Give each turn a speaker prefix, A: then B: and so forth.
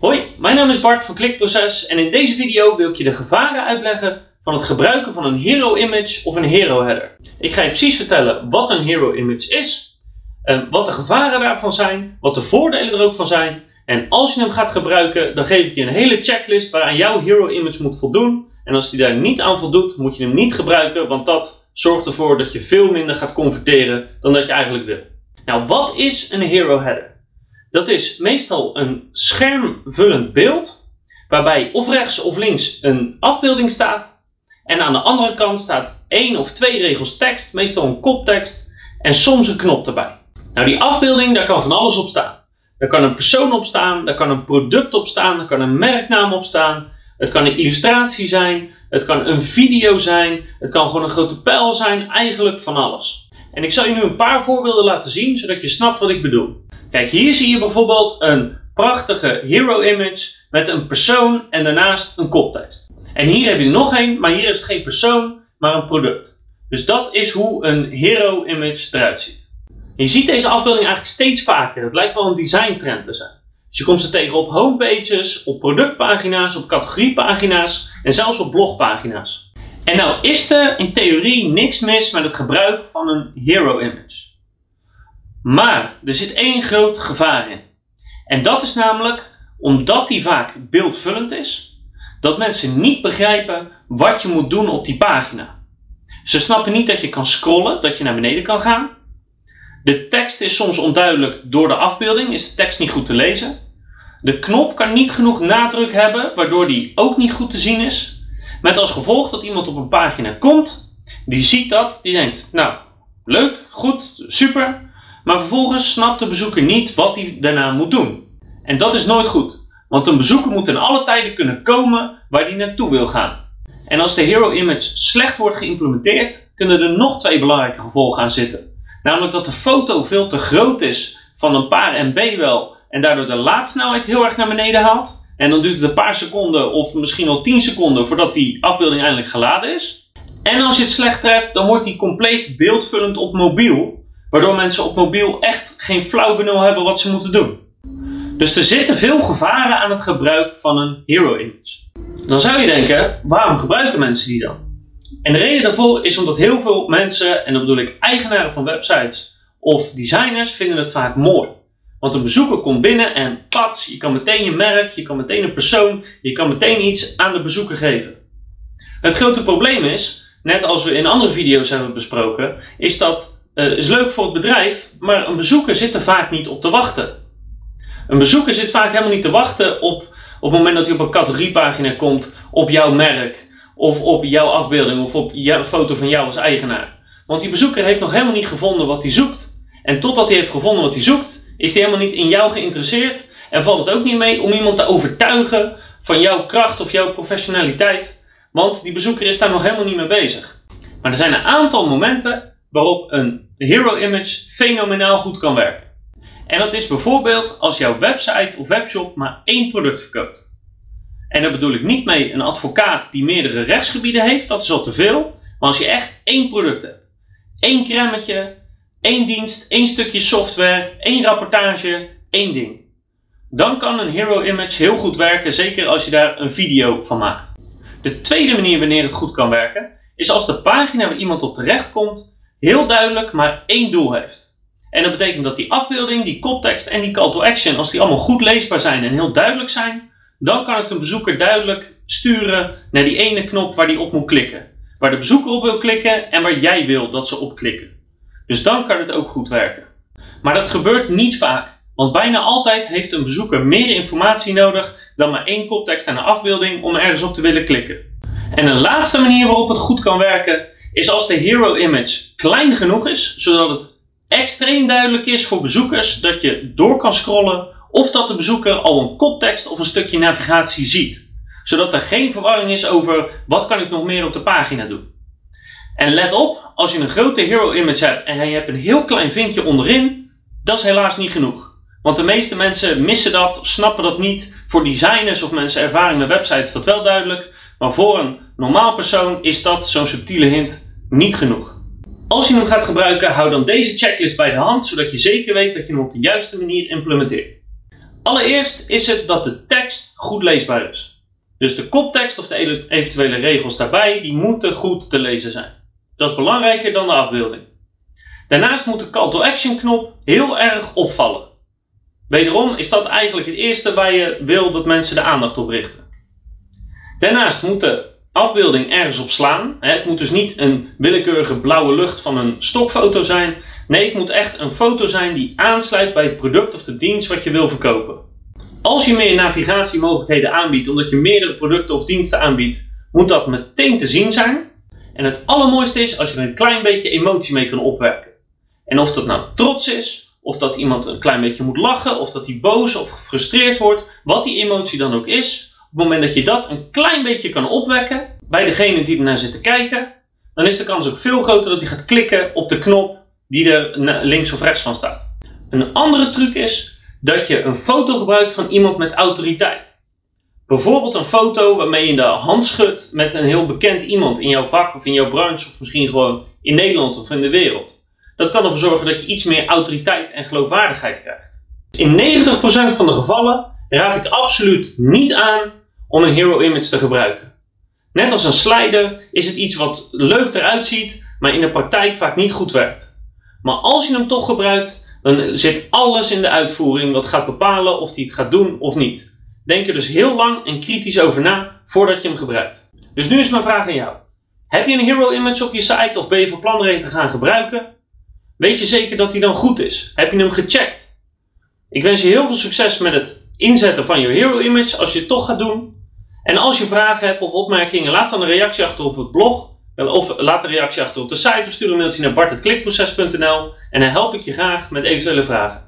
A: Hoi, mijn naam is Bart van Klikproces en in deze video wil ik je de gevaren uitleggen van het gebruiken van een hero image of een hero header. Ik ga je precies vertellen wat een hero image is, eh, wat de gevaren daarvan zijn, wat de voordelen er ook van zijn. En als je hem gaat gebruiken, dan geef ik je een hele checklist waaraan jouw hero image moet voldoen. En als die daar niet aan voldoet, moet je hem niet gebruiken, want dat zorgt ervoor dat je veel minder gaat converteren dan dat je eigenlijk wil. Nou, wat is een hero header? Dat is meestal een schermvullend beeld, waarbij of rechts of links een afbeelding staat. En aan de andere kant staat één of twee regels tekst, meestal een koptekst, en soms een knop erbij. Nou, die afbeelding, daar kan van alles op staan. Daar kan een persoon op staan, daar kan een product op staan, daar kan een merknaam op staan. Het kan een illustratie zijn, het kan een video zijn, het kan gewoon een grote pijl zijn, eigenlijk van alles. En ik zal je nu een paar voorbeelden laten zien, zodat je snapt wat ik bedoel. Kijk, hier zie je bijvoorbeeld een prachtige hero image met een persoon en daarnaast een koptekst. En hier heb je nog één, maar hier is het geen persoon, maar een product. Dus dat is hoe een hero image eruit ziet. Je ziet deze afbeelding eigenlijk steeds vaker. Het lijkt wel een designtrend te zijn. Dus je komt ze tegen op homepages, op productpagina's, op categoriepagina's en zelfs op blogpagina's. En nou is er in theorie niks mis met het gebruik van een hero image. Maar er zit één groot gevaar in. En dat is namelijk omdat die vaak beeldvullend is, dat mensen niet begrijpen wat je moet doen op die pagina. Ze snappen niet dat je kan scrollen, dat je naar beneden kan gaan. De tekst is soms onduidelijk door de afbeelding, is de tekst niet goed te lezen. De knop kan niet genoeg nadruk hebben, waardoor die ook niet goed te zien is. Met als gevolg dat iemand op een pagina komt, die ziet dat, die denkt, nou, leuk, goed, super. Maar vervolgens snapt de bezoeker niet wat hij daarna moet doen. En dat is nooit goed, want een bezoeker moet in alle tijden kunnen komen waar hij naartoe wil gaan. En als de hero image slecht wordt geïmplementeerd, kunnen er nog twee belangrijke gevolgen aan zitten. Namelijk dat de foto veel te groot is van een paar MB wel en daardoor de laadsnelheid heel erg naar beneden haalt. En dan duurt het een paar seconden of misschien wel 10 seconden voordat die afbeelding eindelijk geladen is. En als je het slecht treft, dan wordt die compleet beeldvullend op mobiel. Waardoor mensen op mobiel echt geen flauw benul hebben wat ze moeten doen. Dus er zitten veel gevaren aan het gebruik van een hero image. Dan zou je denken, waarom gebruiken mensen die dan? En de reden daarvoor is omdat heel veel mensen, en dan bedoel ik eigenaren van websites of designers, vinden het vaak mooi. Want een bezoeker komt binnen en pats, je kan meteen je merk, je kan meteen een persoon, je kan meteen iets aan de bezoeker geven. Het grote probleem is, net als we in andere video's hebben besproken, is dat uh, is leuk voor het bedrijf, maar een bezoeker zit er vaak niet op te wachten. Een bezoeker zit vaak helemaal niet te wachten op, op het moment dat hij op een categoriepagina komt, op jouw merk, of op jouw afbeelding, of op jouw foto van jou als eigenaar. Want die bezoeker heeft nog helemaal niet gevonden wat hij zoekt. En totdat hij heeft gevonden wat hij zoekt, is hij helemaal niet in jou geïnteresseerd. En valt het ook niet mee om iemand te overtuigen van jouw kracht of jouw professionaliteit. Want die bezoeker is daar nog helemaal niet mee bezig. Maar er zijn een aantal momenten waarop een hero image fenomenaal goed kan werken. En dat is bijvoorbeeld als jouw website of webshop maar één product verkoopt. En daar bedoel ik niet mee een advocaat die meerdere rechtsgebieden heeft, dat is al te veel. Maar als je echt één product hebt, één cremmetje, één dienst, één stukje software, één rapportage, één ding. Dan kan een hero image heel goed werken, zeker als je daar een video van maakt. De tweede manier wanneer het goed kan werken, is als de pagina waar iemand op terecht komt heel duidelijk maar één doel heeft. En dat betekent dat die afbeelding, die koptekst en die call to action, als die allemaal goed leesbaar zijn en heel duidelijk zijn, dan kan het een bezoeker duidelijk sturen naar die ene knop waar die op moet klikken. Waar de bezoeker op wil klikken en waar jij wil dat ze op klikken. Dus dan kan het ook goed werken. Maar dat gebeurt niet vaak, want bijna altijd heeft een bezoeker meer informatie nodig dan maar één koptekst en een afbeelding om ergens op te willen klikken. En een laatste manier waarop het goed kan werken is als de hero image klein genoeg is, zodat het extreem duidelijk is voor bezoekers dat je door kan scrollen of dat de bezoeker al een koptekst of een stukje navigatie ziet. Zodat er geen verwarring is over wat kan ik nog meer op de pagina doen. En let op, als je een grote hero image hebt en je hebt een heel klein vinkje onderin, dat is helaas niet genoeg. Want de meeste mensen missen dat, snappen dat niet. Voor designers of mensen ervaring met websites is dat wel duidelijk. Maar voor een normaal persoon is dat zo'n subtiele hint niet genoeg. Als je hem gaat gebruiken, hou dan deze checklist bij de hand, zodat je zeker weet dat je hem op de juiste manier implementeert. Allereerst is het dat de tekst goed leesbaar is. Dus de koptekst of de eventuele regels daarbij, die moeten goed te lezen zijn. Dat is belangrijker dan de afbeelding. Daarnaast moet de call to action knop heel erg opvallen. Wederom is dat eigenlijk het eerste waar je wil dat mensen de aandacht op richten. Daarnaast moet de afbeelding ergens op slaan. Het moet dus niet een willekeurige blauwe lucht van een stokfoto zijn. Nee, het moet echt een foto zijn die aansluit bij het product of de dienst wat je wil verkopen. Als je meer navigatiemogelijkheden aanbiedt, omdat je meerdere producten of diensten aanbiedt, moet dat meteen te zien zijn. En het allermooiste is als je er een klein beetje emotie mee kan opwerken. En of dat nou trots is, of dat iemand een klein beetje moet lachen, of dat hij boos of gefrustreerd wordt, wat die emotie dan ook is, op het moment dat je dat een klein beetje kan opwekken bij degene die ernaar zit te kijken, dan is de kans ook veel groter dat hij gaat klikken op de knop die er links of rechts van staat. Een andere truc is dat je een foto gebruikt van iemand met autoriteit. Bijvoorbeeld een foto waarmee je de hand schudt met een heel bekend iemand in jouw vak of in jouw branche of misschien gewoon in Nederland of in de wereld. Dat kan ervoor zorgen dat je iets meer autoriteit en geloofwaardigheid krijgt. In 90% van de gevallen raad ik absoluut niet aan om een hero image te gebruiken. Net als een slider is het iets wat leuk eruit ziet, maar in de praktijk vaak niet goed werkt. Maar als je hem toch gebruikt, dan zit alles in de uitvoering wat gaat bepalen of hij het gaat doen of niet. Denk er dus heel lang en kritisch over na voordat je hem gebruikt. Dus nu is mijn vraag aan jou. Heb je een hero image op je site of ben je van plan er te gaan gebruiken? Weet je zeker dat hij dan goed is? Heb je hem gecheckt? Ik wens je heel veel succes met het inzetten van je hero image als je het toch gaat doen. En als je vragen hebt of opmerkingen, laat dan een reactie achter op het blog. Of laat een reactie achter op de site of stuur een mailtje naar bart.klikproces.nl en dan help ik je graag met eventuele vragen.